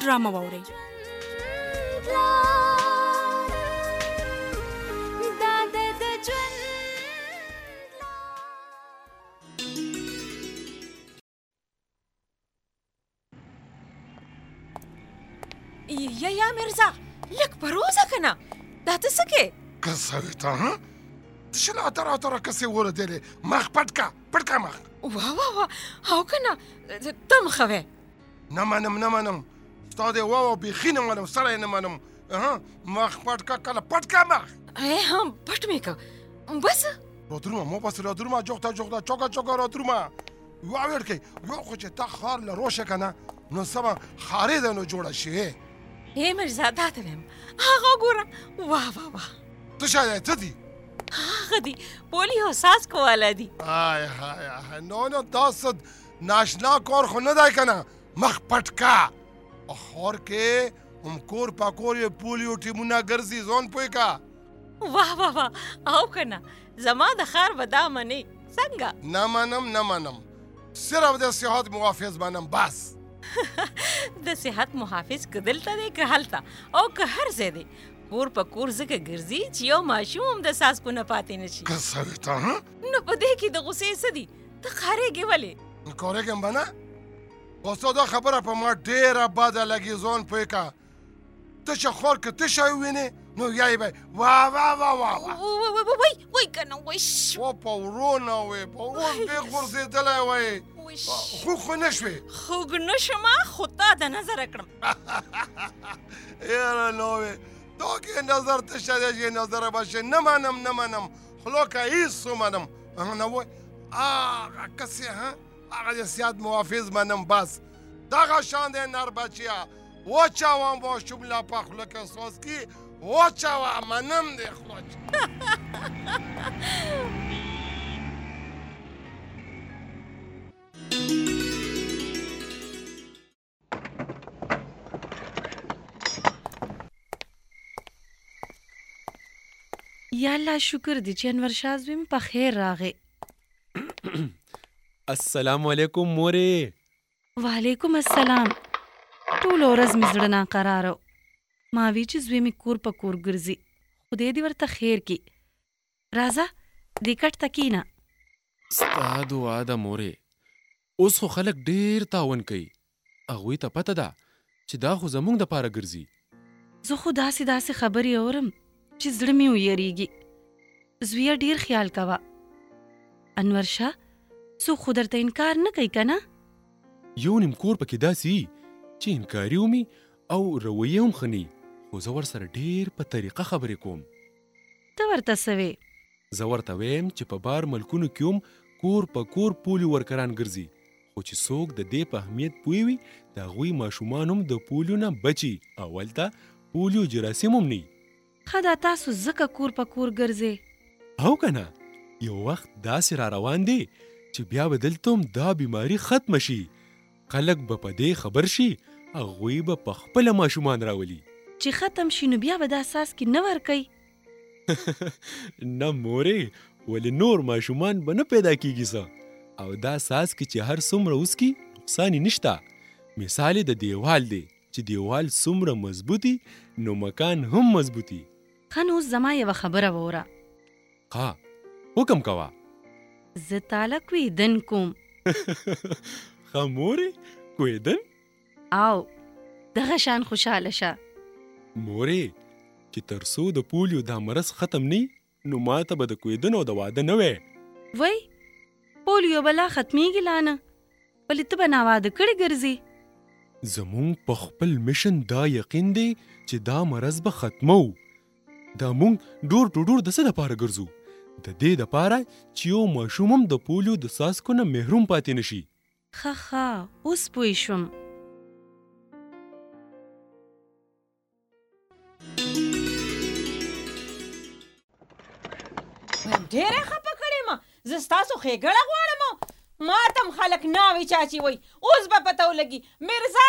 ډرامه واورئ یا یا مرزا لک پروزه کنه دا ته څه کې کسوي ته ها شنو اتر اتر کسې وره دلې مخ پټکا پټکا مخ وا وا وا هاو کنه تم خوي نه منم نه منم ستا دی واو بیخي نه منم سره نه منم مخ پټ کا کله پټ کا مخ ای هم پټ مې کا بس راترومه مو بس راترومه جوخته جوخته چوکا چوکا راترومه واوړ کې یو خو چې تا خار له روشه کنه نو سبا خارې ده نو جوړه شي ای مرزا دا ته ویم هغه ګوره واه واه واه ته شاید ته دی هغه دی پولی هو ساس کواله دی آی های های نو نو تاسو ناشنا کور خو نه دی کنه مخ پټ کا او خور کې هم کور په کور یې پولیو ټیمونه ګرځي ځون پوی کا واه واه واه او کنه زما د خار به دا منې څنګه نه منم نه منم صرف د صحت محافظ منم بس د صحت محافظ که دلته دی که هلته او که هر ځای دی کور په کور ځکه ګرځي چې یو ماشوم هم د ساسکو نه پاتې نشي که څه وي ته نو په دې کې د غوسې څه دي ته خارېږې ولې کارېږم به نه اوستا دا خبره په ما ډېره بده لګي ځان پوه که ته چې خور که ته شی ووینې نو یای به وا وا وا وا وا وای وای که نه وای و په ورو نه وې په اوس دې غورځېدلی وای خوږ خو نه شوې خوږ نه شم خو تا د نظر کړم یاره نو وې دا کې نظر ته شې چې نظر به شې نه منم نه منم خلو کا ایس سو منم نه وای آغا کسی ها آغا دی سیاد موافظ منم بس دغه شان دی نر بچیا وچاوم با شملا په خلو کې سوز کی وچاوه منم دی خلو یا الله شکر دی چې انور شاه زوی مې په خیر راغی السلام علیکم مورې وعلیکم السلام ټول ورځ مې زړه ناقراره ما وی چې زوی مې کور په کور ګرځي خدای دې ورته خیر کړي راځه دې کټ ته کېنه. ستا دعا ده مورې. اوس خو خلک ډېر تاون کوي. هغوی ته پته ده چې دا خو زموږ لپاره ګرځي. زه خو داسې داسې خبرې اورم چې زړه مې ویریږي. زویه ډېر خیال کوه. انور شاه څوک خو درته انکار نه کوي کنه؟ یو نیم کور پکې داسې وي چې انکاري ومي او رویه هم ښه نه وي خو زه ورسره ډېر په طریقه خبرې کوم. ته ورته څه وې؟ زه ورته ويم چې په بار ملکونو کې هم کور په کور پوليو ورکران ګرځي خو چې څوک د دې په اهميت پوه وي د هغوی ماشومان هم د پوليو نه بچي او هلته پوليو جراثيم هم نه ښه دا تاسو ځکه کور په کور ګرځې؟ او که نه يو وخت داسې راروان دی چې بيا به دلته هم دا بيماري ختمه شي. خلک به په دې خبر شي، هغوی به په خپله ماشومان راولي. چې ختم شي نو بیا به دا څاڅکي نه ورکوي؟ نه مورې، ولې نور ماشومان به نه پیدا کېږي څه او دا څاڅکي چې هر څومره وڅکي نقصان یې نشته. مثال یې د دیوال دی چې دیوال څومره مضبوطي نو مکان هم مضبوطي. ښه نو اوس زما یوه خبره واوره. ها حکم کوه زه تاله کویدن کوم ښه مورې کویدن او دغه شان خوشاله شه مورې چې تر څو د پولیو دا مرض ختم نی نو ما ته به د کویدن او د واده نه وی وای پولیو به لا ختمیږي لا نه ولې ته به ناواده کړی ګرځي زمونږ په خپل مشن دا یقین دی چې دا مرض به ختمو دا مونږ ډور ټو ډور د څه لپاره ګرځو د دې لپاره چې یو ماشوم هم د پولیو د څاڅکو نه محروم پاتې نشي ښه ښه اوس پوه شوم ډېره خپه کړې ما زه ستاسو ښېګړه غواړم ما تم خلک ناوي چاچي وای اوس به پته ولګي مرزا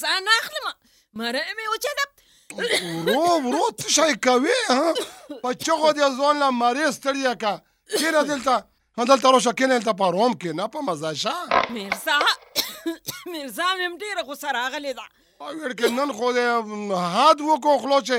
ځان اخلم مره مې وچه ده ورو ورو څه شی کوې په چغو دې ځوان له مرې ستړیا که کېنه دلته دلته راشه کېنه دلته په روم کېنه په مزه شه میرزا میرزا مې هم ډېره غوسه راغلې ده ویل کې نن خو دې حد وکړو خلو چې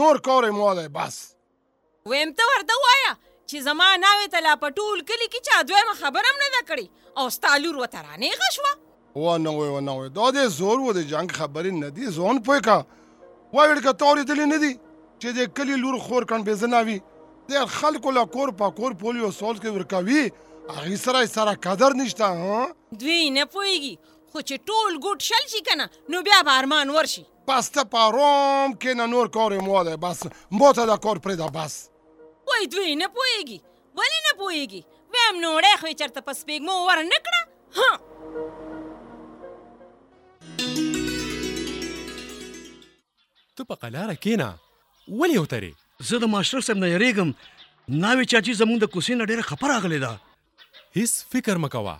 نور کور مو دی بس ویم ته ورته وایا چې زما ناوې ته لا په ټول کلي کې چا دویمه خبره هم نه ده کړې او ستا لور ورته رانېغه شوه ونه وې ونه وې دا دې زور و د جنګ خبرې نه دي ځان پوه که وایړ که تا اورېدلې نه دي چې د کلي لور خور کڼبېزنه وي د خلکو له کور په کور پولي او سول کې ورکوي هغې سره یې سره قدر نشته دوی نه پوهېږي خو چې ټول ګوټ شل شي که نه نو بیا به ارمان ورشي بس ته په آرام کېنه نور کار ما دی بس ما ته دا کار پرېږده بس وای دوی نه پوهېږي ولې نه پوهېږي ویم نوړی خو یې چېرته په سپېږمو ور نه کړه ته په قلاره کېنه ولې وترې زه د ماسټر صاحب نه یریږم ناوې چاچی زمونږ د کوسې نه ډېره خپه راغلې ده هیڅ فکر مه کوه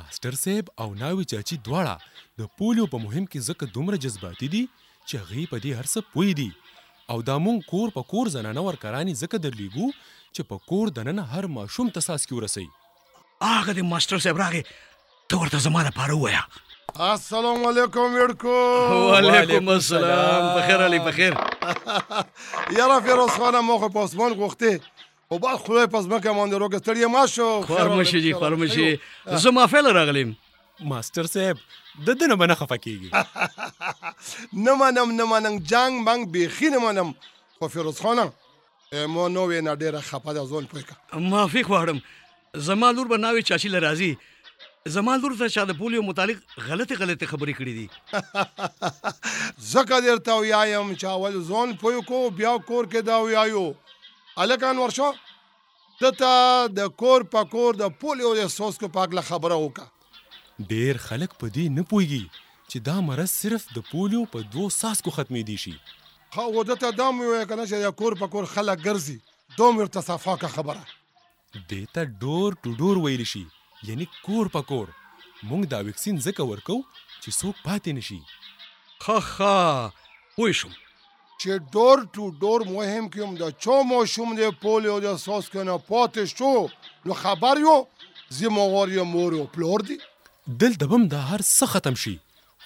ماسټر صیب او ناوی چاچی دواړه د پولیو په مهم کې ځکه دومره جذباتي دي چې هغوی په دې هر څه پوه دي او دا مونږ کور په کور زنانه ورکرانې ځکه درلیږو چې په کور دننه هر ماشوم ته څاڅکي ورسوي. هغه دی ماسټر صاحب راغی ته ورته زما لپاره ووایه. السلام علیکم ویړکو وعلیکم السلام بخیر علی بخیر یاره فیروز خانه مو خو پاسمان غوښته او با خدای پس مکه مونږ روکه ستړي ما شو خورمشي جی خورمشي زه ما فعل راغلم ماستر صاحب د دنه بنه خفه کیږي نه منم نه منم جنگ منګ بیخی نه منم خو فیروز خانه مو نو وینا ډیره خپه ده ځون پوهه معافي غواړم زما لور به ناوې چاچی له راځي زما لور ته چا د پولیو متعلق غلطې غلطې خبرې کړې دي ځکه درته ویایم چې اول ځان پوه کو بیا کور کې دا ویایو هلک انور شاه ده ته د کور په کور د پولیو د څاڅکو په هکله خبره وکړه ډېر خلک په دې نه پوهېږي چې دا مرض صرف د پولیو په دوو څاڅکو ختمېدی شي. ښه خو ده ته دا هم ووایه کنه چې د کور په کور خلک ګرځي دا هم ورته صفاکه خبره دې ته ډور ټو ډور ویل شي یعنی کور په کور موږ دا وکسین ځکه ورکو چې څوک پاتې نشي ښه ښه پوه شوم چې ډور ټو ډور مهم کوم د چو ماشوم د پولیو د سوس کنه پاتې شو نو خبر یو زموږ یې مور او پلور دي دلته بم دا هر څه ختم شي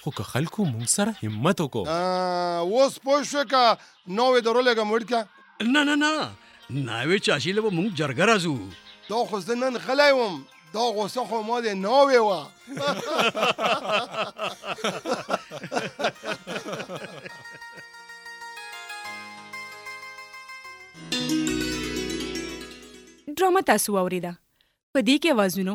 خو که خلکو مونږ سره همت وکړو. آه اوس پوه شوې که ناوې درولېږم وړکیه. نه نه نه ناوې چاچي له به مونږ جرګه راځو. دا خو زه نن غلی وم دا غوسه خو ما د ناوې وه. ډرامه تاسو واورېده. په دې کې اوازونو،